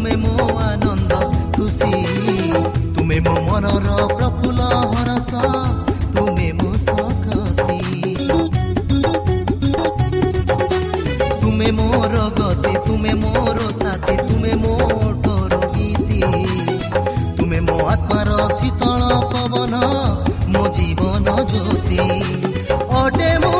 ତୁମେ ମୋ ଆନନ୍ଦ ଖୁସି ତୁମେ ମୋ ମନର ପ୍ରଫୁଲ୍ଲ ହରସ ତୁମେ ମୋ ସକତି ତୁମେ ମୋର ଗତି ତୁମେ ମୋର ସାଥୀ ତୁମେ ମୋ ଠୋର ଗୀତି ତୁମେ ମୋ ଆତ୍ମାର ଶୀତଳ ପବନ ମୋ ଜୀବନ ଜ୍ୟୋତି ଅଟେ ମୋ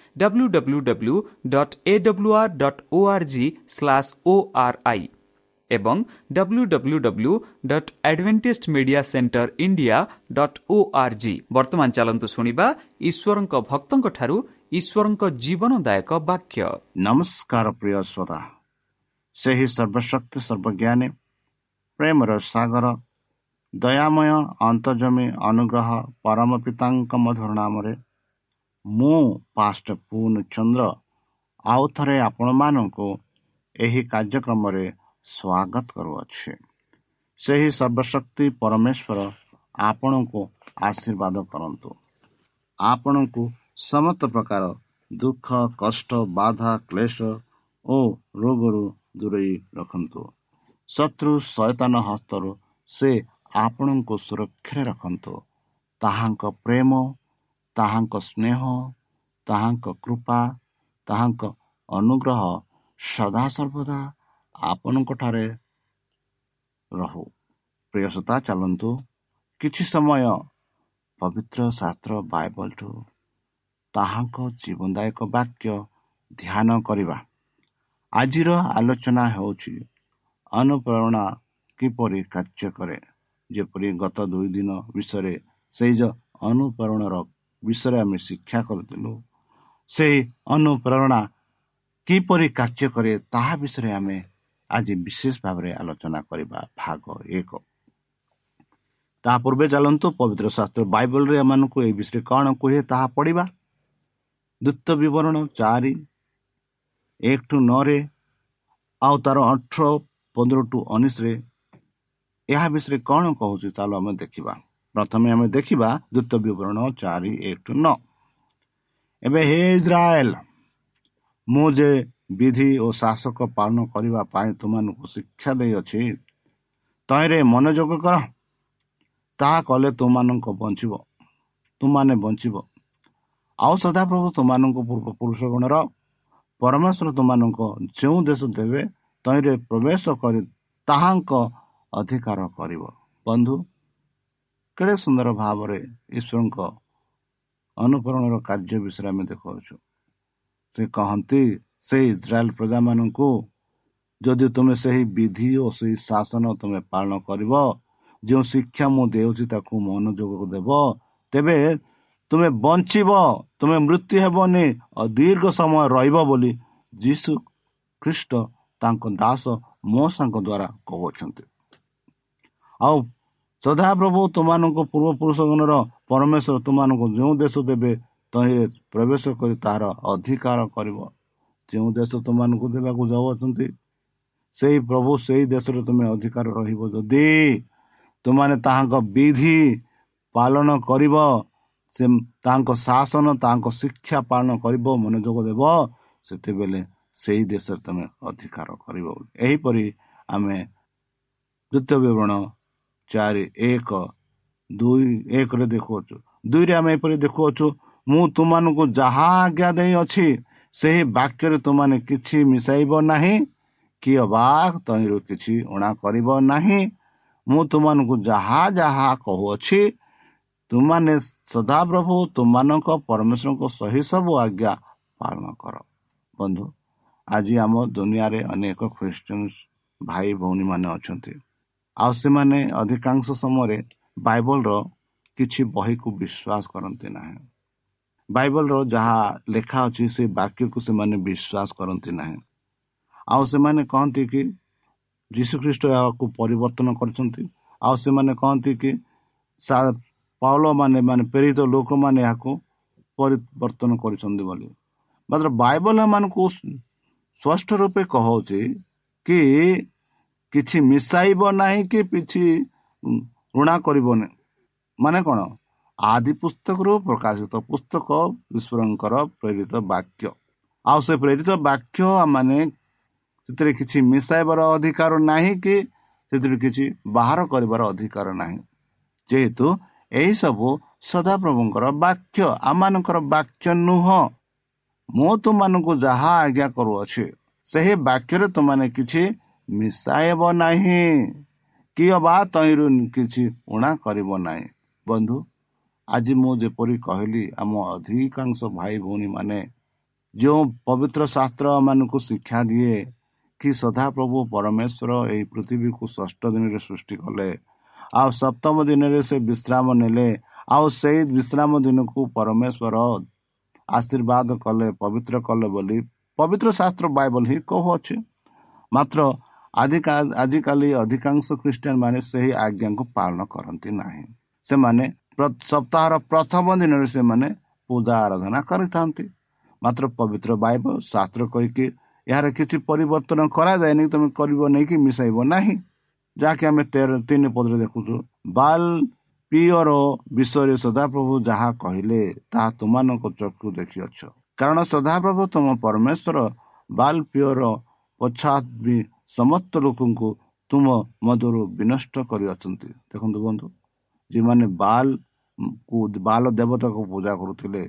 W W W dot A W R dot O R G slash O R I ଏବଂ W W W dot Adventist Media Centre India dot O R G ବର୍ତ୍ତମାନ ଚାଲନ୍ତୁ ଶୁଣିବା ଈଶ୍ୱରଙ୍କ ଭକ୍ତଙ୍କଠାରୁ ଈଶ୍ୱରଙ୍କ ଜୀବନଦାୟକ ବାକ୍ୟ ନମସ୍କାର ପ୍ରିୟ ଶ୍ରୋତା ସେହି ସର୍ବଶକ୍ତି ସର୍ବଜ୍ଞାନୀ ପ୍ରେମର ସାଗର ଦୟାମୟ ଅନ୍ତର୍ଜମୀ ଅନୁଗ୍ରହ ପରମ ପିତାଙ୍କ ମଧୁର ନାମରେ ମୁଁ ପାଷ୍ଟ ପୁନ ଚନ୍ଦ୍ର ଆଉ ଥରେ ଆପଣମାନଙ୍କୁ ଏହି କାର୍ଯ୍ୟକ୍ରମରେ ସ୍ୱାଗତ କରୁଅଛି। ସେହି ସର୍ବଶକ୍ତି ପରମେଶ୍ୱର ଆପଣଙ୍କୁ ଆଶୀର୍ବାଦ କରନ୍ତୁ। ଆପଣଙ୍କୁ ସମସ୍ତ ପ୍ରକାର ଦୁଃଖ କଷ୍ଟ ବାଧା କ୍ଲେଶ ଓ ରୋଗରୁ ଦୂରେଇ ରଖନ୍ତୁ। ଶତ୍ରୁ ସୈତାନ ହସ୍ତରୁ ସେ ଆପଣଙ୍କୁ ସୁରକ୍ଷାରେ ରଖନ୍ତୁ। ତାହାଙ୍କ ପ୍ରେମ ତାହାଙ୍କ ସ୍ନେହ ତାହାଙ୍କ କୃପା ତାହାଙ୍କ ଅନୁଗ୍ରହ ସଦାସର୍ବଦା ଆପଣଙ୍କଠାରେ ରହୁ। ପ୍ରିୟସତା ଚାଲନ୍ତୁ କିଛି ସମୟ ପବିତ୍ର ଶାସ୍ତ୍ର ବାଇବଲଠୁ ତାହାଙ୍କ ଜୀବନଦାୟକ ବାକ୍ୟ ଧ୍ୟାନ କରିବା। ଆଜିର ଆଲୋଚନା ହେଉଛି ଅନୁପ୍ରେରଣା କିପରି କାର୍ଯ୍ୟ କରେ? ଯେପରି ଗତ ଦୁଇ ଦିନ ବିଷୟରେ ସେଇ ଯେଉଁ ଅନୁପ୍ରେରଣାର ବିଷୟରେ ଆମେ ଶିକ୍ଷା କରିଥିଲୁ ସେହି ଅନୁପ୍ରେରଣା କିପରି କାର୍ଯ୍ୟ କରେ ତାହା ବିଷୟରେ ଆମେ ଆଜି ବିଶେଷ ଭାବରେ ଆଲୋଚନା କରିବା ଭାଗ ଏକ। ତାହା ପୂର୍ବେ ଚାଲନ୍ତୁ ପବିତ୍ର ଶାସ୍ତ୍ର ବାଇବଲରେ ଏମାନଙ୍କୁ ଏହି ବିଷୟରେ କ'ଣ କୁହେ ତାହା ପଢ଼ିବା। ଦ୍ୱିତ ବିବରଣ ଚାରି ଏକ ଟୁ ନଅରେ ଆଉ ତାର ଅଠର ପନ୍ଦର ଟୁ ଉଣେଇଶରେ ଏହା ବିଷୟରେ କ'ଣ କହୁଛି ଚାଲ ଆମେ ଦେଖିବା। ପ୍ରଥମେ ଆମେ ଦେଖିବା ଦ୍ୱିତ ବିବରଣ ଚାରି ଏକ ଟୁ ନଅ। ଏବେ ହେ ଇସ୍ରାଏଲ ମୁଁ ଯେ ବିଧି ଓ ଶାସକ ପାଳନ କରିବା ପାଇଁ ତୁମମାନଙ୍କୁ ଶିକ୍ଷା ଦେଇଅଛି ତହିଁରେ ମନୋଯୋଗ କର। ତାହା କଲେ ତୁମମାନଙ୍କ ବଞ୍ଚିବ ତୁମାନେ ବଞ୍ଚିବ। ଆଉ ସଦାପ୍ରଭୁ ତୁମମାନଙ୍କ ପୂର୍ବପୁରୁଷ ଗଣର ପରମେଶ୍ୱର ତୁମମାନଙ୍କ ଯେଉଁ ଦେଶ ଦେବେ ତହିଁରେ ପ୍ରବେଶ କରି ତାହାଙ୍କ ଅଧିକାର କରିବ। ବନ୍ଧୁ କେଡ଼େ ସୁନ୍ଦର ଭାବରେ ଈଶ୍ୱରଙ୍କ ଅନୁକରଣର କାର୍ଯ୍ୟ ବିଷୟରେ ଆମେ ଦେଖାଉଛୁ। ସେ କହନ୍ତି ସେଇ ଇସ୍ରାଏଲ ପ୍ରଜାମାନଙ୍କୁ ଯଦି ତୁମେ ସେହି ବିଧି ଓ ସେହି ଶାସନ ତୁମେ ପାଳନ କରିବ ଯେଉଁ ଶିକ୍ଷା ମୁଁ ଦେଉଛି ତାକୁ ମନୋଯୋଗ ଦେବ ତେବେ ତୁମେ ବଞ୍ଚିବ ତୁମେ ମୃତ୍ୟୁ ହେବନି ଦୀର୍ଘ ସମୟ ରହିବ ବୋଲି ଯୀଶୁ ଖ୍ରୀଷ୍ଟ ତାଙ୍କ ଦାସ ମୋ ସାଙ୍ଗ ଦ୍ୱାରା କହୁଅଛନ୍ତି। ଆଉ ସଦାପ୍ରଭୁ ତୁମମାନଙ୍କ ପୂର୍ବପୁରୁଷଗଣର ପରମେଶ୍ୱର ତୁମମାନଙ୍କୁ ଯେଉଁ ଦେଶ ଦେବେ ତହିଁରେ ପ୍ରବେଶ କରି ତାହାର ଅଧିକାର କରିବ। ଯେଉଁ ଦେଶ ତୁମମାନଙ୍କୁ ଦେବାକୁ ଯାଉଅଛନ୍ତି ସେଇ ପ୍ରଭୁ ସେଇ ଦେଶରେ ତୁମେ ଅଧିକାର ରହିବ। ଯଦି ତୁମାନେ ତାହାଙ୍କ ବିଧି ପାଳନ କରିବ ସେ ତାଙ୍କ ଶାସନ ତାଙ୍କ ଶିକ୍ଷା ପାଳନ କରିବ ମନୋଯୋଗ ଦେବ ସେତେବେଳେ ସେଇ ଦେଶରେ ତୁମେ ଅଧିକାର କରିବ ଏହିପରି ଆମେ ଦ୍ୱିତୀୟ ବିବରଣ ଚାରି ଏକ ଦୁଇ ଏକରେ ଦେଖୁଅଛୁ। ଦୁଇରେ ଆମେ ଏପରି ଦେଖୁଅଛୁ ମୁଁ ତୁମମାନଙ୍କୁ ଯାହା ଆଜ୍ଞା ଦେଇଅଛି ସେହି ବାକ୍ୟରେ ତୁମାନେ କିଛି ମିଶାଇବ ନାହିଁ କି ଅବା ତହିଁରୁ କିଛି ଅଣା କରିବ ନାହିଁ। ମୁଁ ତୁମମାନଙ୍କୁ ଯାହା ଯାହା କହୁଅଛି ତୁମାନେ ସଦାପ୍ରଭୁ ତୁମମାନଙ୍କ ପରମେଶ୍ୱରଙ୍କ ସହି ସବୁ ଆଜ୍ଞା ପାଳନ କର। ବନ୍ଧୁ ଆଜି ଆମ ଦୁନିଆରେ ଅନେକ ଖ୍ରୀଷ୍ଟିଆନ ଭାଇ ଭଉଣୀମାନେ ଅଛନ୍ତି। ଆଉ ସେମାନେ ଅଧିକାଂଶ ସମୟରେ ବାଇବଲର କିଛି ବହିକୁ ବିଶ୍ୱାସ କରନ୍ତି ନାହିଁ। ବାଇବଲର ଯାହା ଲେଖା ଅଛି ସେ ବାକ୍ୟକୁ ସେମାନେ ବିଶ୍ୱାସ କରନ୍ତି ନାହିଁ। ଆଉ ସେମାନେ କହନ୍ତି କି ଯୀଶୁଖ୍ରୀଷ୍ଟ ଏହାକୁ ପରିବର୍ତ୍ତନ କରିଛନ୍ତି। ଆଉ ସେମାନେ କହନ୍ତି କି ପାଉଲ ମାନେ ପ୍ରେରିତ ଲୋକମାନେ ଏହାକୁ ପରିବର୍ତ୍ତନ କରିଛନ୍ତି ବୋଲି। ମାତ୍ର ବାଇବଲ ଏମାନଙ୍କୁ ସ୍ପଷ୍ଟ ରୂପେ କହୁଛି କି କିଛି ମିଶାଇବ ନାହିଁ କି କିଛି ଋଣା କରିବନି ମାନେ କ'ଣ ଆଦି ପୁସ୍ତକରୁ ପ୍ରକାଶିତ ପୁସ୍ତକ ଈଶ୍ୱରଙ୍କର ପ୍ରେରିତ ବାକ୍ୟ। ଆଉ ସେ ପ୍ରେରିତ ବାକ୍ୟ ମାନେ ସେଥିରେ କିଛି ମିଶାଇବାର ଅଧିକାର ନାହିଁ କି ସେଥିରୁ କିଛି ବାହାର କରିବାର ଅଧିକାର ନାହିଁ। ଯେହେତୁ ଏହିସବୁ ସଦାପ୍ରଭୁଙ୍କର ବାକ୍ୟ ଆମମାନଙ୍କର ବାକ୍ୟ ନୁହଁ। ମୁଁ ତୁମମାନଙ୍କୁ ଯାହା ଆଜ୍ଞା କରୁଅଛି ସେହି ବାକ୍ୟରେ ତୁମାନେ କିଛି ମିଶାଇବ ନାହିଁ। କିଏ ବା ତହିଁରୁ କିଛି ଉଣା କରିବ ନାହିଁ। ବନ୍ଧୁ ଆଜି ମୁଁ ଯେପରି କହିଲି ଆମ ଅଧିକାଂଶ ଭାଇ ଭଉଣୀମାନେ ଯେଉଁ ପବିତ୍ର ଶାସ୍ତ୍ର ମାନଙ୍କୁ ଶିକ୍ଷା ଦିଏ କି ସଦାପ୍ରଭୁ ପରମେଶ୍ୱର ଏହି ପୃଥିବୀକୁ ଷଷ୍ଠ ଦିନରେ ସୃଷ୍ଟି କଲେ ଆଉ ସପ୍ତମ ଦିନରେ ସେ ବିଶ୍ରାମ ନେଲେ ଆଉ ସେଇ ବିଶ୍ରାମ ଦିନକୁ ପରମେଶ୍ୱର ଆଶୀର୍ବାଦ କଲେ ପବିତ୍ର କଲେ ବୋଲି ପବିତ୍ର ଶାସ୍ତ୍ର ବାଇବଲ ହିଁ କହୁଅଛି। ମାତ୍ର ଆଜିକାଲି ଅଧିକାଂଶ ଖ୍ରୀଷ୍ଟିଆନ ମାନେ ସେହି ଆଜ୍ଞାକୁ ପାଳନ କରନ୍ତି ନାହିଁ। ସେମାନେ ସପ୍ତାହର ପ୍ରଥମ ଦିନରେ ସେମାନେ ପୂଜା ଆରାଧନା କରିଥାନ୍ତି। ମାତ୍ର ପବିତ୍ର ବାଇବଲ ଶାସ୍ତ୍ର କହିକି ଏହାର କିଛି ପରିବର୍ତ୍ତନ କରାଯାଏନି ତମେ କରିବ ନେଇକି ମିଶାଇବ ନାହିଁ। ଯାହାକି ଆମେ ତେର ତିନି ପଦରେ ଦେଖୁଛୁ ବାଲ ପିଓର ବିଷୟରେ ସଦାପ୍ରଭୁ ଯାହା କହିଲେ ତାହା ତୁମମାନଙ୍କ ଚକ୍ଷୁ ଦେଖିଅଛ। କାରଣ ସଦାପ୍ରଭୁ ତୁମ ପରମେଶ୍ୱର ବାଲ ପିଓର ପଛାତ ବି ସମସ୍ତ ଲୋକଙ୍କୁ ତୁମ ମଧ୍ୟରୁ ବିନଷ୍ଟ କରିଅଛନ୍ତି। ଦେଖନ୍ତୁ ବନ୍ଧୁ ଯେଉଁମାନେ ବାଲ ବାଲ ଦେବତାକୁ ପୂଜା କରୁଥିଲେ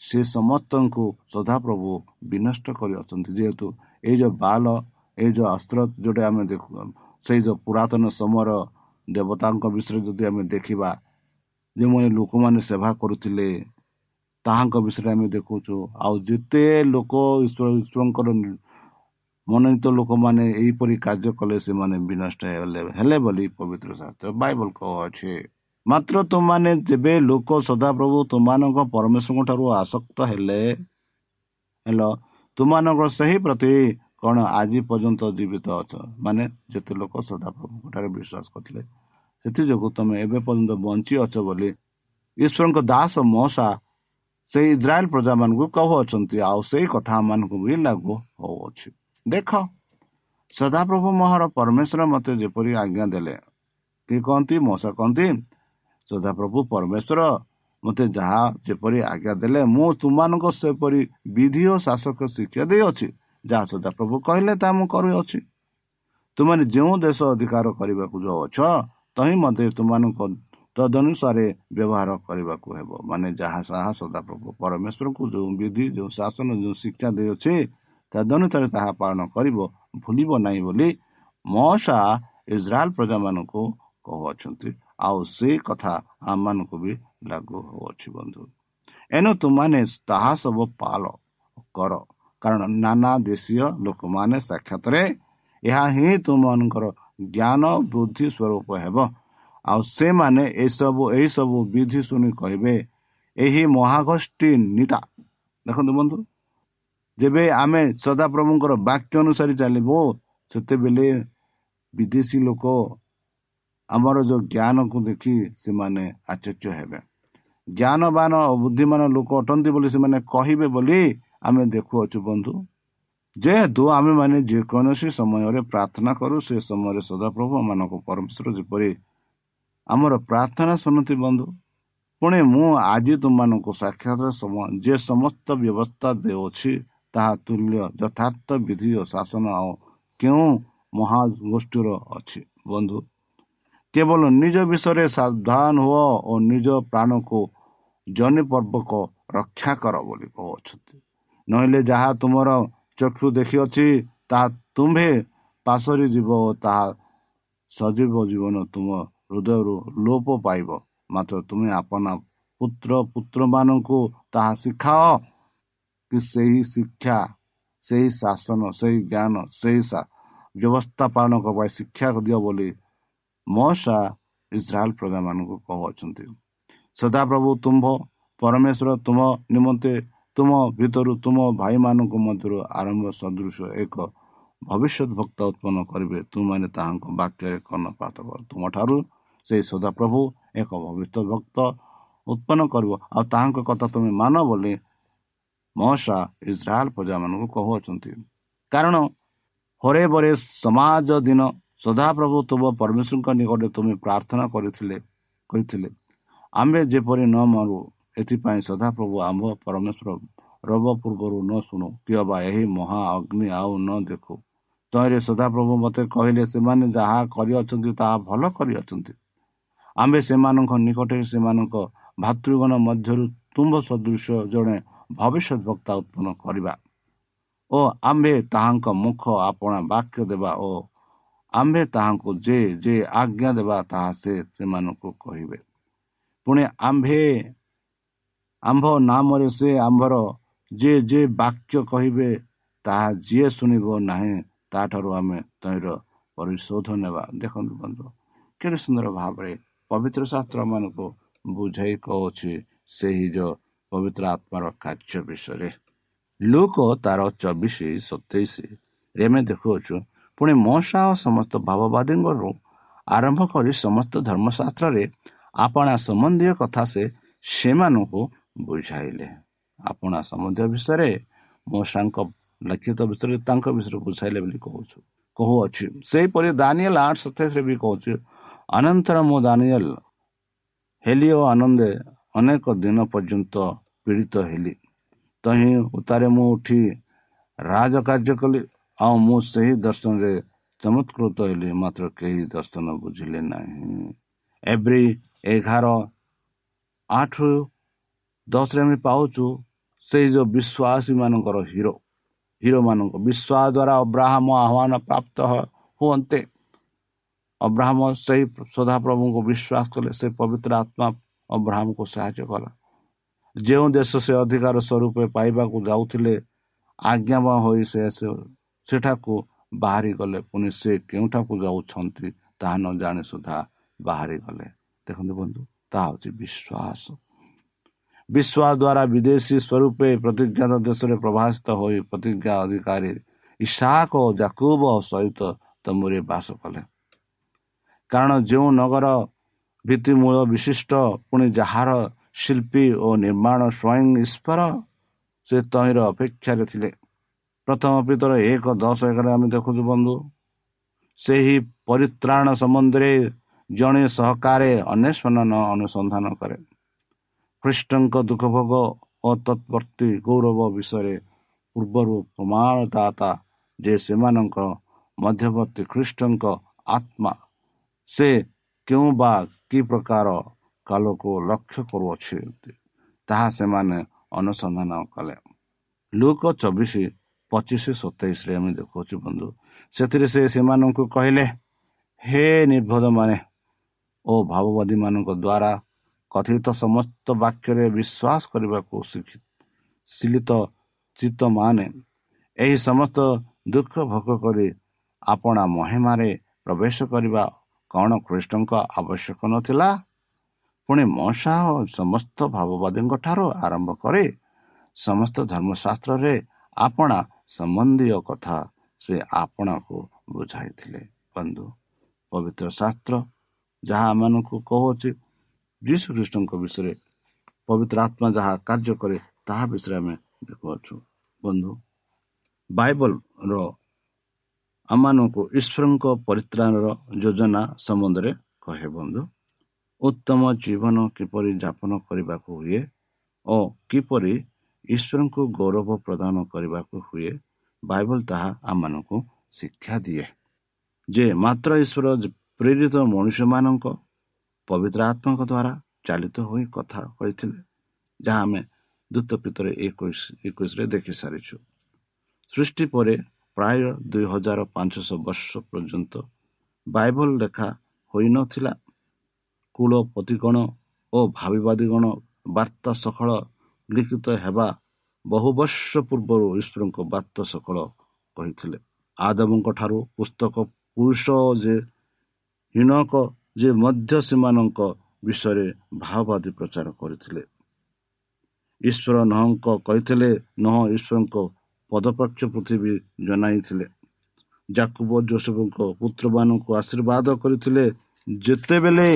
ସେ ସମସ୍ତଙ୍କୁ ସଦାପ୍ରଭୁ ବିନଷ୍ଟ କରିଅଛନ୍ତି। ଯେହେତୁ ଏଇ ଯେଉଁ ବାଲ ଏଇ ଯେଉଁ ଅସ୍ତ୍ର ଯେଉଁଟା ଆମେ ଦେଖୁ ସେଇ ଯେଉଁ ପୁରାତନ ସମୟର ଦେବତାଙ୍କ ବିଷୟରେ ଯଦି ଆମେ ଦେଖିବା ଯେଉଁମାନେ ଲୋକମାନେ ସେବା କରୁଥିଲେ ତାହାଙ୍କ ବିଷୟରେ ଆମେ ଦେଖୁଛୁ ଆଉ ଯେତେ ଲୋକ ଈଶ୍ୱର ଈଶ୍ୱରଙ୍କର ମନୋନୀତ ଲୋକମାନେ ଏହିପରି କାର୍ଯ୍ୟ କଲେ ସେମାନେ ବିନଷ୍ଟ ହେଲେ ହେଲେ ବୋଲି ପବିତ୍ର ଶାସ୍ତ୍ର ବାଇବଲ କହୁଅଛି। ମାତ୍ର ତୁମମାନେ ଯେବେ ଲୋକ ସଦାପ୍ରଭୁ ତୁମମାନଙ୍କ ପରମେଶ୍ୱରଙ୍କ ଠାରୁ ଆସକ୍ତ ହେଲେ ହେଲ ତୁମମାନଙ୍କର ସେହି ପ୍ରତି କ'ଣ ଆଜି ପର୍ଯ୍ୟନ୍ତ ଜୀବିତ ଅଛ? ମାନେ ଯେତେ ଲୋକ ସଦାପ୍ରଭୁଙ୍କ ଠାରେ ବିଶ୍ୱାସ କରିଥିଲେ ସେଥିଯୋଗୁଁ ତୁମେ ଏବେ ପର୍ଯ୍ୟନ୍ତ ବଞ୍ଚି ଅଛ ବୋଲି ଈଶ୍ୱରଙ୍କ ଦାସ ମଶା ସେଇ ଇସ୍ରାଏଲ ପ୍ରଜାମାନଙ୍କୁ କହୁଅଛନ୍ତି। ଆଉ ସେଇ କଥା ଆମମାନଙ୍କୁ ବି ଲାଗୁ ହଉଅଛି। ଦେଖ ସଦାପ୍ରଭୁ ମହର ପରମେଶ୍ୱର ମୋତେ ଯେପରି ଆଜ୍ଞା ଦେଲେ କିଏ କହନ୍ତି? ମଶା କହନ୍ତି ସଦାପ୍ରଭୁ ପରମେଶ୍ୱର ମୋତେ ଯାହା ଯେପରି ଆଜ୍ଞା ଦେଲେ ମୁଁ ତୁମମାନଙ୍କ ସେପରି ବିଧି ଓ ଶାସକ ଶିକ୍ଷା ଦେଇଅଛି ଯାହା ସଦାପ୍ରଭୁ କହିଲେ ତାହା ମୁଁ କରୁଅଛି ତୁମେ ଯେଉଁ ଦେଶ ଅଧିକାର କରିବାକୁ ଯାଉଅଛ ତହିଁ ମଧ୍ୟ ତୁମମାନଙ୍କ ତଦନୁସାରେ ବ୍ୟବହାର କରିବାକୁ ହେବ। ମାନେ ଯାହା ସାହା ସଦାପ୍ରଭୁ ପରମେଶ୍ୱରଙ୍କୁ ଯେଉଁ ବିଧି ଯେଉଁ ଶାସନ ଯେଉଁ ଶିକ୍ଷା ଦେଇଅଛି ତଦନୁସାରେ ତାହା ପାଳନ କରିବ ଭୁଲିବ ନାହିଁ ବୋଲି ମଶା ଇସ୍ରାଏଲ ପ୍ରଜାମାନଙ୍କୁ କହୁଅଛନ୍ତି। ଆଉ ସେ କଥା ଆମମାନଙ୍କୁ ବି ଲାଗୁ ହେଉଅଛି ବନ୍ଧୁ। ଏଣୁ ତୁମାନେ ତାହା ସବୁ ପାଳ କର। କାରଣ ନାନା ଦେଶୀୟ ଲୋକମାନେ ସାକ୍ଷାତରେ ଏହା ହିଁ ତୁମମାନଙ୍କର ଜ୍ଞାନ ବୃଦ୍ଧି ସ୍ୱରୂପ ହେବ। ଆଉ ସେମାନେ ଏସବୁ ଏହିସବୁ ବିଧି ଶୁଣି କହିବେ ଏହି ମହାଗୋଷ୍ଠୀ ନିତା। ଦେଖନ୍ତୁ ବନ୍ଧୁ ଯେବେ ଆମେ ସଦାପ୍ରଭୁଙ୍କର ବାକ୍ୟ ଅନୁସାରେ ଚାଲିବୁ ସେତେବେଳେ ବିଦେଶୀ ଲୋକ ଆମର ଯେଉଁ ଜ୍ଞାନକୁ ଦେଖି ସେମାନେ ଆଶ୍ଚର୍ଯ୍ୟ ହେବେ। ଜ୍ଞାନବାନ ଓ ବୁଦ୍ଧିମାନ ଲୋକ ଅଟନ୍ତି ବୋଲି ସେମାନେ କହିବେ ବୋଲି ଆମେ ଦେଖୁଅଛୁ ବନ୍ଧୁ। ଯେହେତୁ ଆମେମାନେ ଯେକୌଣସି ସମୟରେ ପ୍ରାର୍ଥନା କରୁ ସେ ସମୟରେ ସଦାପ୍ରଭୁ ମାନଙ୍କ ପରମେଶ୍ୱର ଯେପରି ଆମର ପ୍ରାର୍ଥନା ଶୁଣନ୍ତି ବନ୍ଧୁ ପୁଣି ମୁଁ ଆଜି ତୁମମାନଙ୍କୁ ସାକ୍ଷାତ ଯେ ସମସ୍ତ ବ୍ୟବସ୍ଥା ଦେଉଅଛି ତାହା ତୁଲ୍ୟ ଯଥାର୍ଥ ବିଧି ଓ ଶାସନ ଆଉ କେଉଁ ମହାଗୋଷ୍ଠୀର ଅଛି? ବନ୍ଧୁ କେବଳ ନିଜ ବିଷୟରେ ସାବଧାନ ହୁଅ ଓ ନିଜ ପ୍ରାଣକୁ ଜନି ପର୍ବକ ରକ୍ଷା କର ବୋଲି କହୁଅଛନ୍ତି। ନହେଲେ ଯାହା ତୁମର ଚକ୍ଷୁ ଦେଖିଅଛି ତାହା ତୁମ୍ଭେ ପାଶରି ଯିବ ଓ ତାହା ସଜୀବ ଜୀବନ ତୁମ ହୃଦୟରୁ ଲୋପ ପାଇବ। ମାତ୍ର ତୁମେ ଆପଣା ପୁତ୍ର ପୁତ୍ରମାନଙ୍କୁ ତାହା ଶିଖାଅ କି ସେହି ଶିକ୍ଷା ସେହି ଶାସନ ସେହି ଜ୍ଞାନ ସେହି ବ୍ୟବସ୍ଥା ପାଳନ ପାଇଁ ଶିକ୍ଷା ଦିଅ ବୋଲି ମଶା ଇସ୍ରାଏଲ ପ୍ରଜାମାନଙ୍କୁ କହୁଅଛନ୍ତି ସଦାପ୍ରଭୁ ତୁମ୍ଭ ପରମେଶ୍ୱର ତୁମ ନିମନ୍ତେ ତୁମ ଭିତରୁ ତୁମ ଭାଇମାନଙ୍କ ମଧ୍ୟରୁ ଆରମ୍ଭ ସଦୃଶ ଏକ ଭବିଷ୍ୟତ ଭକ୍ତ ଉତ୍ପନ୍ନ କରିବେ। ତୁମମାନେ ତାହାଙ୍କ ବାକ୍ୟରେ କର୍ଣ୍ଣପାତ କର। ତୁମଠାରୁ ସେଇ ସଦାପ୍ରଭୁ ଏକ ଭବିଷ୍ୟତ ଭକ୍ତ ଉତ୍ପନ୍ନ କରିବ। ଆଉ ତାହାଙ୍କ କଥା ତୁମେ ମାନ ବୋଲି ମହସା ଇସ୍ରାଏଲ ପ୍ରଜାମାନଙ୍କୁ କହୁଅଛନ୍ତି। କାରଣ ହରେ ବରେ ସମାଜ ଦିନ ସଦାପ୍ରଭୁ ତୁମ ପରମେଶ୍ୱରଙ୍କ ନିକଟରେ ତୁମେ ପ୍ରାର୍ଥନା କରିଥିଲେ କହିଥିଲେ ଆମ୍ଭେ ଯେପରି ନ ମରୁ ଏଥିପାଇଁ ସଦାପ୍ରଭୁ ଆମ୍ଭ ପରମେଶ୍ୱର ରବ ପୂର୍ବରୁ ନ ଶୁଣୁ। କିଏ ବା ଏହି ମହା ଅଗ୍ନି ଆଉ ନ ଦେଖୁ। ତହିଁରେ ସଦାପ୍ରଭୁ ମୋତେ କହିଲେ ସେମାନେ ଯାହା କରିଅଛନ୍ତି ତାହା ଭଲ କରିଅଛନ୍ତି। ଆମ୍ଭେ ସେମାନଙ୍କ ନିକଟରେ ସେମାନଙ୍କ ଭାତୃଗଣ ମଧ୍ୟରୁ ତୁମ୍ଭ ସଦୃଶ ଜଣେ ଭବିଷ୍ୟତ ବକ୍ତା ଉତ୍ପନ୍ନ କରିବା ଓ ଆମ୍ଭେ ତାହାଙ୍କ ମୁଖ ଆପଣା ବାକ୍ୟ ଦେବା ଓ ଆମ୍ଭେ ତାହାଙ୍କୁ ଯେ ଯେ ଆଜ୍ଞା ଦେବା ତାହା ସେ ସେମାନଙ୍କୁ କହିବେ ପୁଣି ଆମ୍ଭେ ଆମ୍ଭ ନାମରେ ସେ ଆମ୍ଭର ଯେ ଯେ ବାକ୍ୟ କହିବେ ତାହା ଯିଏ ଶୁଣିବ ନାହିଁ ତାଠାରୁ ଆମେ ତହିଁର ପରିଶୋଧ ନେବା ଦେଖନ୍ତୁ ବନ୍ଧୁ କେତେ ସୁନ୍ଦର ଭାବରେ ପବିତ୍ର ଶାସ୍ତ୍ର ମାନଙ୍କୁ ବୁଝାଇ କହୁଛି ସେହି ଯୋଉ ପବିତ୍ର ଆତ୍ମାର କାର୍ଯ୍ୟ ବିଷୟରେ ଲୋକ ତାର ଚବିଶ ସତେଇଶରେ ଆମେ ଦେଖୁଅଛୁ ପୁଣି ମଶା ଓ ସମସ୍ତ ଭାବବାଦୀଙ୍କରୁ ଆରମ୍ଭ କରି ସମସ୍ତ ଧର୍ମଶାସ୍ତ୍ରରେ ଆପଣା ସମ୍ବନ୍ଧୀୟ କଥା ସେ ସେମାନଙ୍କୁ ବୁଝାଇଲେ। ଆପଣା ସମ୍ବନ୍ଧୀୟ ବିଷୟରେ ମଶାଙ୍କ ଲିଖିତ ବିଷୟରେ ତାଙ୍କ ବିଷୟରେ ବୁଝାଇଲେ ବୋଲି କହୁଛୁ। କହୁଅଛି ସେହିପରି ଦାନିଏଲ ଆଠ ସତେଇଶରେ ବି କହୁଛି ଅନନ୍ତର ମୁଁ ଦାନିଏଲ ହେଲି ଓ ଆନନ୍ଦେ ଅନେକ ଦିନ ପର୍ଯ୍ୟନ୍ତ ପୀଡ଼ିତ ହେଲି ତହିଁ ଉତ୍ତାରେ ମୁଁ ଉଠି ରାଜ କାର୍ଯ୍ୟ କଲି ଆଉ ମୁଁ ସେହି ଦର୍ଶନରେ ଚମତ୍କୃତ ହେଲି ମାତ୍ର କେହି ଦର୍ଶନ ବୁଝିଲେ ନାହିଁ ଏଭ୍ରି ଏଗାର ଆଠ ଦଶରେ ଆମେ ପାଉଛୁ ସେଇ ଯେଉଁ ବିଶ୍ୱାସୀ ମାନଙ୍କର ହିରୋ ହିରୋ ମାନଙ୍କ ବିଶ୍ୱାସ ଦ୍ୱାରା ଅବ୍ରାହମ ଆହ୍ୱାନ ପ୍ରାପ୍ତ ହୁଅନ୍ତେ ଅବ୍ରାହମ ସେହି ସଦାପ୍ରଭୁଙ୍କୁ ବିଶ୍ୱାସ କଲେ ସେ ପବିତ୍ର ଆତ୍ମା ଅବ୍ରାହମକୁ ସାହାଯ୍ୟ କଲା ଯେଉଁ ଦେଶ ସେ ଅଧିକାର ସ୍ୱରୂପ ପାଇବାକୁ ଯାଉଥିଲେ ଆଜ୍ଞା ହୋଇ ସେ ସେଠାକୁ ବାହାରି ଗଲେ ପୁଣି ସେ କେଉଁଠାକୁ ଯାଉଛନ୍ତି ତାହା ନ ଜାଣି ସୁଦ୍ଧା ବାହାରି ଗଲେ ଦେଖନ୍ତୁ ବନ୍ଧୁ ତାହା ହେଉଛି ବିଶ୍ୱାସ। ବିଶ୍ୱାସ ଦ୍ୱାରା ବିଦେଶୀ ସ୍ୱରୂପେ ପ୍ରତିଜ୍ଞାତ ଦେଶରେ ପ୍ରଭାସିତ ହୋଇ ପ୍ରତିଜ୍ଞା ଅଧିକାରୀ ଇଶାକ ଓ ଜାକୁବ ସହିତ ତମରେ ବାସ କଲେ। କାରଣ ଯେଉଁ ନଗର ଭିତ୍ତିମୂଳ ବିଶିଷ୍ଟ ପୁଣି ଯାହାର ଶିଳ୍ପୀ ଓ ନିର୍ମାଣ ସ୍ୱୟଂ ଈଶ୍ୱର ସେ ତହିଁର ଅପେକ୍ଷାରେ ଥିଲେ। ପ୍ରଥମ ପିତର ଏକ ଦଶ ଏକରେ ଆମେ ଦେଖୁଛୁ ବନ୍ଧୁ। ସେହି ପରିତ୍ରାଣ ସମ୍ବନ୍ଧରେ ଜଣେ ସହକାରେ ଅନ୍ୱେଷଣ ଅନୁସନ୍ଧାନ କରେ। ଖ୍ରୀଷ୍ଟଙ୍କ ଦୁଃଖ ଭୋଗ ଓ ତତ୍ପର୍ତ୍ତୀ ଗୌରବ ବିଷୟରେ ପୂର୍ବରୁ ପ୍ରମାଣଦାତା ଯେ ସେମାନଙ୍କ ମଧ୍ୟବର୍ତ୍ତୀ ଖ୍ରୀଷ୍ଟଙ୍କ ଆତ୍ମା ସେ କେଉଁ ବା କି ପ୍ରକାର କାଲକୁ ଲକ୍ଷ୍ୟ କରୁଅଛି ତାହା ସେମାନେ ଅନୁସନ୍ଧାନ କଲେ। ଲୋକ ଚବିଶ ପଚିଶ ସତେଇଶରେ ଆମେ ଦେଖୁଅଛୁ ବନ୍ଧୁ। ସେଥିରେ ସେ ସେମାନଙ୍କୁ କହିଲେ ହେ ନିର୍ଭଦ ମାନେ ଓ ଭାବବାଦୀ ମାନଙ୍କ ଦ୍ୱାରା କଥିତ ସମସ୍ତ ବାକ୍ୟରେ ବିଶ୍ୱାସ କରିବାକୁ ଶିଳିତ ଚିତ୍ତମାନେ ଏହି ସମସ୍ତ ଦୁଃଖ ଭୋଗ କରି ଆପଣା ମହିମାରେ ପ୍ରବେଶ କରିବା କ'ଣ ଖ୍ରୀଷ୍ଟଙ୍କ ଆବଶ୍ୟକ ନଥିଲା? ପୁଣି ମଶା ସମସ୍ତ ଭାବବାଦୀଙ୍କ ଠାରୁ ଆରମ୍ଭ କରେ ସମସ୍ତ ଧର୍ମଶାସ୍ତ୍ରରେ ଆପଣା ସମ୍ବନ୍ଧୀୟ କଥା ସେ ଆପଣାକୁ ବୁଝାଇଥିଲେ। ବନ୍ଧୁ ପବିତ୍ର ଶାସ୍ତ୍ର ଯାହା ଆମମାନଙ୍କୁ କହୁଅଛି ଯୀଶୁ ଖ୍ରୀଷ୍ଟଙ୍କ ବିଷୟରେ ପବିତ୍ର ଆତ୍ମା ଯାହା କାର୍ଯ୍ୟ କରେ ତାହା ବିଷୟରେ ଆମେ ଦେଖୁଅଛୁ। ବନ୍ଧୁ ବାଇବଲର ଆମମାନଙ୍କୁ ଈଶ୍ୱରଙ୍କ ପରିତ୍ରାଣର ଯୋଜନା ସମ୍ବନ୍ଧରେ କହେ ବନ୍ଧୁ। ଉତ୍ତମ ଜୀବନ କିପରି ଯାପନ କରିବାକୁ ହୁଏ ଓ କିପରି ଈଶ୍ୱରଙ୍କୁ ଗୌରବ ପ୍ରଦାନ କରିବାକୁ ହୁଏ ବାଇବଲ ତାହା ଆମମାନଙ୍କୁ ଶିକ୍ଷା ଦିଏ। ଯେ ମାତ୍ର ଈଶ୍ୱର ପ୍ରେରିତ ମଣିଷମାନଙ୍କ ପବିତ୍ର ଆତ୍ମାଙ୍କ ଦ୍ୱାରା ଚାଲିତ ହୋଇ କଥା କହିଥିଲେ ଯାହା ଆମେ ଦ୍ୱିତ ପିତରେ ଏକୋଇଶ ଏକୋଇଶରେ ଦେଖି ସାରିଛୁ। ସୃଷ୍ଟି ପରେ ପ୍ରାୟ ଦୁଇ ହଜାର ପାଞ୍ଚଶହ ବର୍ଷ ପର୍ଯ୍ୟନ୍ତ ବାଇବଲ ଲେଖା ହୋଇନଥିଲା କୂଳପତିଗଣ ଓ ଭାବିବାଦୀଗଣ ବାର୍ତ୍ତା ସକଳ ଲିଖିତ ହେବା ବହୁ ବର୍ଷ ପୂର୍ବରୁ ଈଶ୍ୱରଙ୍କ ବାର୍ତ୍ତା ସକଳ କହିଥିଲେ। ଆଦବଙ୍କ ଠାରୁ ପୁସ୍ତକ ପୁରୁଷ ଯେ ହୀନକ ଯେ ମଧ୍ୟ ସେମାନଙ୍କ ବିଷୟରେ ଭାଓବାଦୀ ପ୍ରଚାର କରିଥିଲେ। ଈଶ୍ୱର ନହଙ୍କ କହିଥିଲେ ନହ ଈଶ୍ୱରଙ୍କ ପଦପକ୍ଷ ପୃଥିବୀ ଜଣାଇଥିଲେ ଜାକୁବ ଯୋଶବଙ୍କ ପୁତ୍ରମାନଙ୍କୁ ଆଶୀର୍ବାଦ କରିଥିଲେ ଯେତେବେଳେ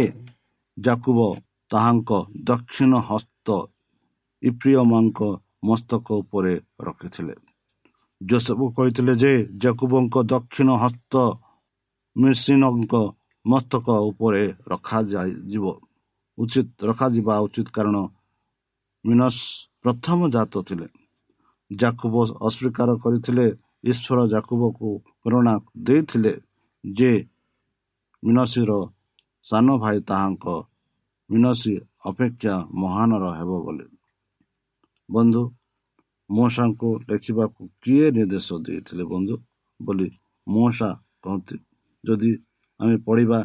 ଜାକୁବ ତାହାଙ୍କ ଦକ୍ଷିଣ ହସ୍ତ ଇପ୍ରିୟମାଙ୍କ ମସ୍ତକ ଉପରେ ରଖିଥିଲେ। ଯୋଶବ କହିଥିଲେ ଯେ ଜାକୁବଙ୍କ ଦକ୍ଷିଣ ହସ୍ତ ମିସିନଙ୍କ ମସ୍ତକ ଉପରେ ରଖାଯିବ ଉଚିତ ରଖାଯିବା ଉଚିତ କାରଣ ମିନସ୍ ପ୍ରଥମ ଜାତ ଥିଲେ। ଜାକୁବ ଅସ୍ୱୀକାର କରିଥିଲେ ଈଶ୍ୱର ଜାକୁବକୁ ପ୍ରେରଣା ଦେଇଥିଲେ ଯେ ମିନସିର ସାନ ଭାଇ ତାହାଙ୍କ ମିନସି ଅପେକ୍ଷା ମହାନର ହେବ ବୋଲି। ବନ୍ଧୁ ମଉସାଙ୍କୁ ଲେଖିବାକୁ କିଏ ନିର୍ଦ୍ଦେଶ ଦେଇଥିଲେ ବନ୍ଧୁ? ବୋଲି ମଉସା କହନ୍ତି ଯଦି ଆମେ ପଢ଼ିବା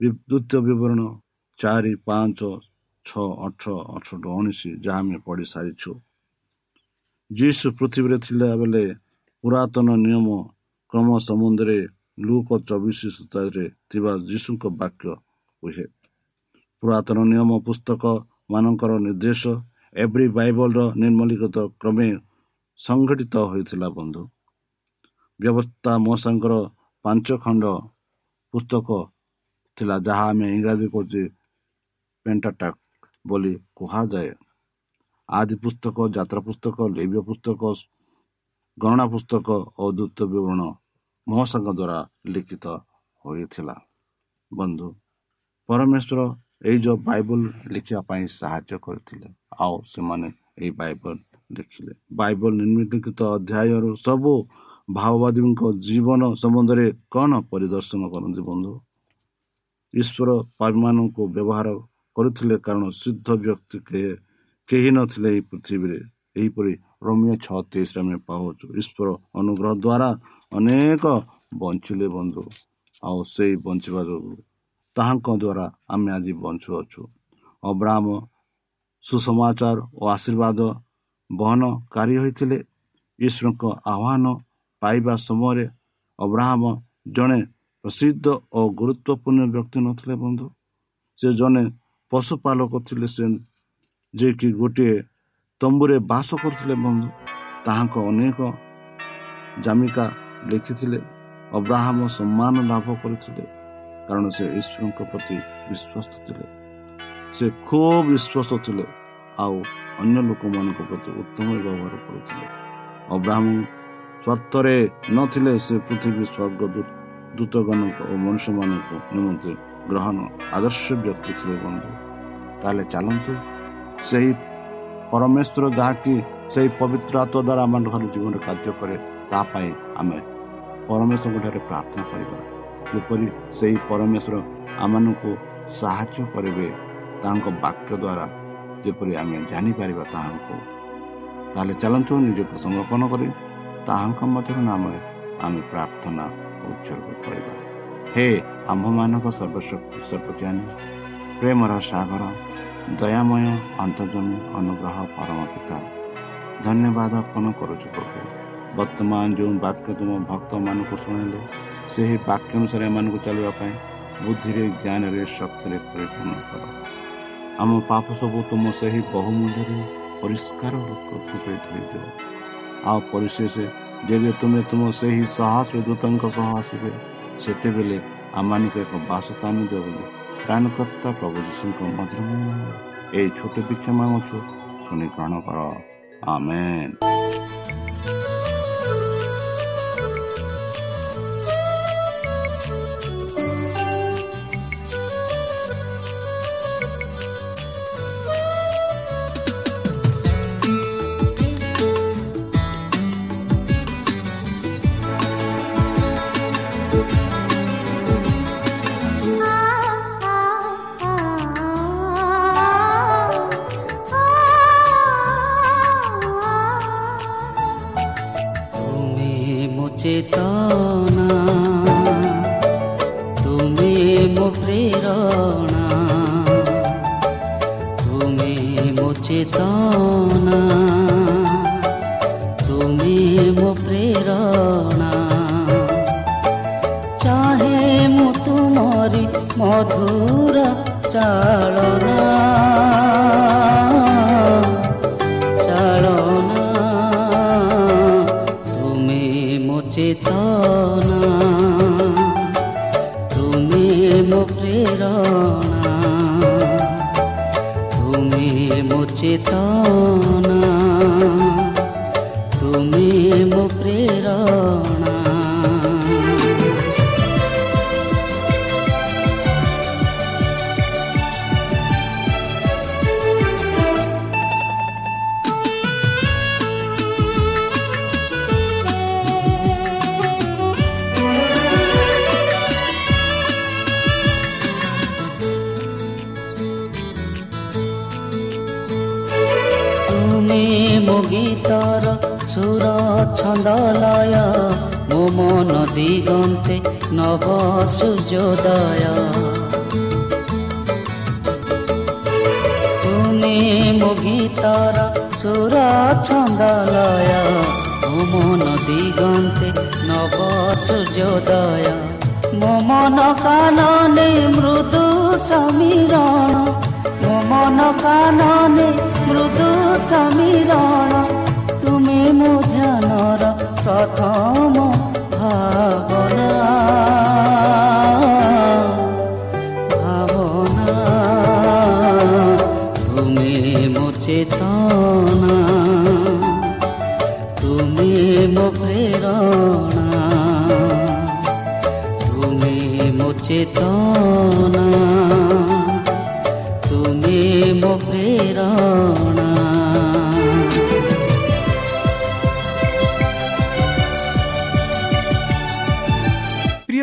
ଦ୍ୱିତୀୟ ବିବରଣ ଚାରି ପାଞ୍ଚ ଛଅ ଅଠର ଅଠର ଉଣେଇଶ ଯାହା ଆମେ ପଢ଼ି ସାରିଛୁ। ଯିଶୁ ପୃଥିବୀରେ ଥିଲା ବେଳେ ପୁରାତନ ନିୟମ କ୍ରମ ସମ୍ବନ୍ଧରେ ଲୁକ ଚବିଶ ସୂତାରେ ଥିବା ଯୀଶୁଙ୍କ ବାକ୍ୟ କୁହେ ପୁରାତନ ନିୟମ ପୁସ୍ତକ ମାନଙ୍କର ନିର୍ଦ୍ଦେଶ ଏଭ୍ରି ବାଇବଲର ନିର୍ମଲିଗତ କ୍ରମେ ସଂଗଠିତ ହୋଇଥିଲା ବନ୍ଧୁ। ବ୍ୟବସ୍ଥା ମଶାଙ୍କର ପାଞ୍ଚ ଖଣ୍ଡ ପୁସ୍ତକ ଥିଲା ଯାହା ଆମେ ଇଂରାଜୀ କହୁଛେ ପେଣ୍ଟାଟାକ୍ ବୋଲି କୁହାଯାଏ। ଆଦି ପୁସ୍ତକ ଯାତ୍ରା ପୁସ୍ତକ ଲେବ୍ୟ ପୁସ୍ତକ ଗଣନା ପୁସ୍ତକ ଓ ଦ୍ୱିତୀୟ ବିବରଣ ମହାସାଙ୍କ ଦ୍ୱାରା ଲିଖିତ ହୋଇଥିଲା। ବନ୍ଧୁ ପରମେଶ୍ୱର ଏଇ ଯେଉଁ ବାଇବଲ ଲେଖିବା ପାଇଁ ସାହାଯ୍ୟ କରିଥିଲେ। ଆଉ ସେମାନେ ଏଇ ବାଇବଲ ଲେଖିଲେ। ବାଇବଲ ନିମ୍ନଲିଖିତ ଅଧ୍ୟାୟରୁ ସବୁ ଭାଓବାଦୀଙ୍କ ଜୀବନ ସମ୍ବନ୍ଧରେ କ'ଣ ପରିଦର୍ଶନ କରନ୍ତି ବନ୍ଧୁ? ଈଶ୍ୱର ପାପୀମାନଙ୍କୁ ବ୍ୟବହାର କରୁଥିଲେ କାରଣ ସିଦ୍ଧ ବ୍ୟକ୍ତି କେହି ନଥିଲେ ଏହି ପୃଥିବୀରେ। ଏହିପରି ରମ୍ୟ ଛଅ ତେଇଶରେ ଆମେ ପାଉଛୁ। ଈଶ୍ୱର ଅନୁଗ୍ରହ ଦ୍ୱାରା ଅନେକ ବଞ୍ଚିଲେ ବନ୍ଧୁ। ଆଉ ସେଇ ବଞ୍ଚିବା ଯୋଗୁଁ ତାହାଙ୍କ ଦ୍ୱାରା ଆମେ ଆଜି ବଞ୍ଚୁଅଛୁ ଅବ୍ରାହ୍ମ ସୁସମାଚାର ଓ ଆଶୀର୍ବାଦ ବହନକାରୀ ହୋଇଥିଲେ। ଈଶ୍ୱରଙ୍କ ଆହ୍ୱାନ ପାଇବା ସମୟରେ ଅବ୍ରାହ୍ମ ଜଣେ ପ୍ରସିଦ୍ଧ ଓ ଗୁରୁତ୍ୱପୂର୍ଣ୍ଣ ବ୍ୟକ୍ତି ନଥିଲେ ବନ୍ଧୁ। ସେ ଜଣେ ପଶୁପାଳକ ଥିଲେ ସେ ଯିଏକି ଗୋଟିଏ ତମ୍ବୁରେ ବାସ କରୁଥିଲେ ବନ୍ଧୁ। ତାହାଙ୍କ ଅନେକ ଜାମିକା ଲେଖିଥିଲେ। ଅବ୍ରାହମ ସମ୍ମାନ ଲାଭ କରିଥିଲେ। କାରଣ ସେ ଈଶ୍ୱରଙ୍କ ପ୍ରତି ବିଶ୍ୱସ୍ତ ଥିଲେ ସେ ଖୁବ୍ ବିଶ୍ୱାସ ଥିଲେ ଆଉ ଅନ୍ୟ ଲୋକମାନଙ୍କ ପ୍ରତି ଉତ୍ତମ ବ୍ୟବହାର କରୁଥିଲେ ଅବ୍ରାହମ ସ୍ୱାର୍ଥରେ ନଥିଲେ ସେ ପୃଥିବୀ ସ୍ୱର୍ଗ ଦୂତଗଣଙ୍କ ଓ ମନୁଷ୍ୟମାନଙ୍କ ନିମନ୍ତେ ଗ୍ରହଣ ଆଦର୍ଶ ବ୍ୟକ୍ତି ଥିଲେ ବନ୍ଧୁ ତାହେଲେ ଚାଲନ୍ତୁ ସେହି ପରମେଶ୍ୱର ଯାହାକି ସେହି ପବିତ୍ର ଆତ୍ମ ଦ୍ୱାରା ଆମ ଜୀବନରେ କାର୍ଯ୍ୟ କରେ ତା ପାଇଁ ଆମେ ପରମେଶ୍ୱରଙ୍କ ଠାରେ ପ୍ରାର୍ଥନା କରିବା ଯେପରି ସେହି ପରମେଶ୍ୱର ଆମମାନଙ୍କୁ ସାହାଯ୍ୟ କରିବେ ତାଙ୍କ ବାକ୍ୟ ଦ୍ୱାରା ଯେପରି ଆମେ ଜାଣିପାରିବା ତାହାଙ୍କୁ। ତାହେଲେ ଚାଲନ୍ତୁ ନିଜକୁ ସମର୍ପଣ କରି ତାହାଙ୍କ ମଧ୍ୟରୁ ନାମରେ ଆମେ ପ୍ରାର୍ଥନା ଉତ୍ସର୍ଗ କରିବା। ହେ ଆମ୍ଭମାନଙ୍କ ସର୍ବଶକ୍ତି ସର୍ବଜ୍ଞାନୀ ପ୍ରେମର ସାଗର ଦୟାମୟ ଅନ୍ତର୍ଜମୀ ଅନୁଗ୍ରହ ପରମ ପିତା ଧନ୍ୟବାଦ ଅର୍ପଣ କରୁଛୁ ପ୍ରଭୁ। ବର୍ତ୍ତମାନ ଯେଉଁ ବାକ୍ୟ ତୁମ ଭକ୍ତମାନଙ୍କୁ ଶୁଣିଲେ ସେହି ବାକ୍ୟ ଅନୁସାରେ ଏମାନଙ୍କୁ ଚାଲିବା ପାଇଁ ବୁଦ୍ଧିରେ ଜ୍ଞାନରେ ଶକ୍ତିରେ ପରିପୂର୍ଣ୍ଣ କର। ଆମ ପାପ ସବୁ ତୁମ ସେହି ବହୁମୂଲ୍ୟରେ ପରିଷ୍କାର ରୂପେ ଧରିଦିଅ ଆଉ ପରିଶେଷ ଯେବେ ତୁମେ ତୁମ ସେହି ସାହସ ଦୂତଙ୍କ ସହ ଆସିବେ ସେତେବେଳେ ଆମମାନଙ୍କୁ ଏକ ବାସସ୍ଥାନ ଦିଅ ବୋଲି ପ୍ରାଣକର୍ତ୍ତା ପ୍ରଭୁ ଯୀଶୁଙ୍କ ମଧୁର ଏଇ ଛୋଟ ପିକ୍ଷା ମାଗୁଛୁ। ଶୁଣି ଗ୍ରହଣ କର। ଆମେନ୍। ମୋ ଚେତନା ତୁମେ ମୋ ପ୍ରେରଣା ମନ ଦିଗନ୍ତେ ନବ ସୂର୍ଯ୍ୟୋଦୟ ତୁମେ ମୋ ଗୀତର ସୁର ଛନ୍ଦ ଲୟ ମୋ ମନ ଦିଗନ୍ତେ ନବ ସୂର୍ଯ୍ୟୋଦୟ ମୋ ମନ କାନନେ ମୃଦୁ ସମୀରଣ ମୋ ମନ କାନନେ ମୃଦୁ ସମୀରଣ ତୁମେ ମୋ ଧ୍ୟାନର ପ୍ରଥମ ଭାବନା ଭାବନା ତୁମେ ମୋ ଚେତନା ତୁମେ ମୋ ପ୍ରେରଣା ତୁମେ ମୋ ଚେତନା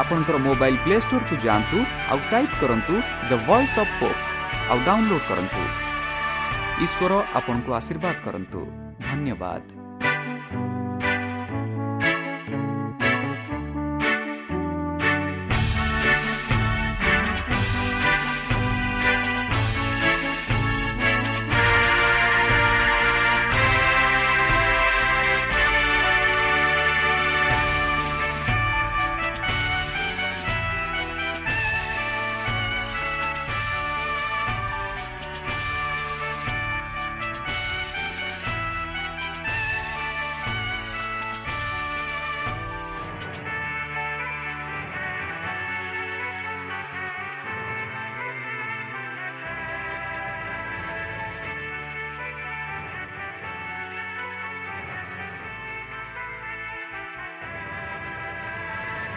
ଆପଣଙ୍କର ମୋବାଇଲ୍ ପ୍ଲେ ଷ୍ଟୋରକୁ ଯାଆନ୍ତୁ ଆଉ ଟାଇପ୍ କରନ୍ତୁ ଦ ଭଏସ୍ ଅଫ୍ ପୋପ୍ ଆଉ ଡାଉନଲୋଡ୍ କରନ୍ତୁ। ଈଶ୍ୱର ଆପଣଙ୍କୁ ଆଶୀର୍ବାଦ କରନ୍ତୁ। ଧନ୍ୟବାଦ।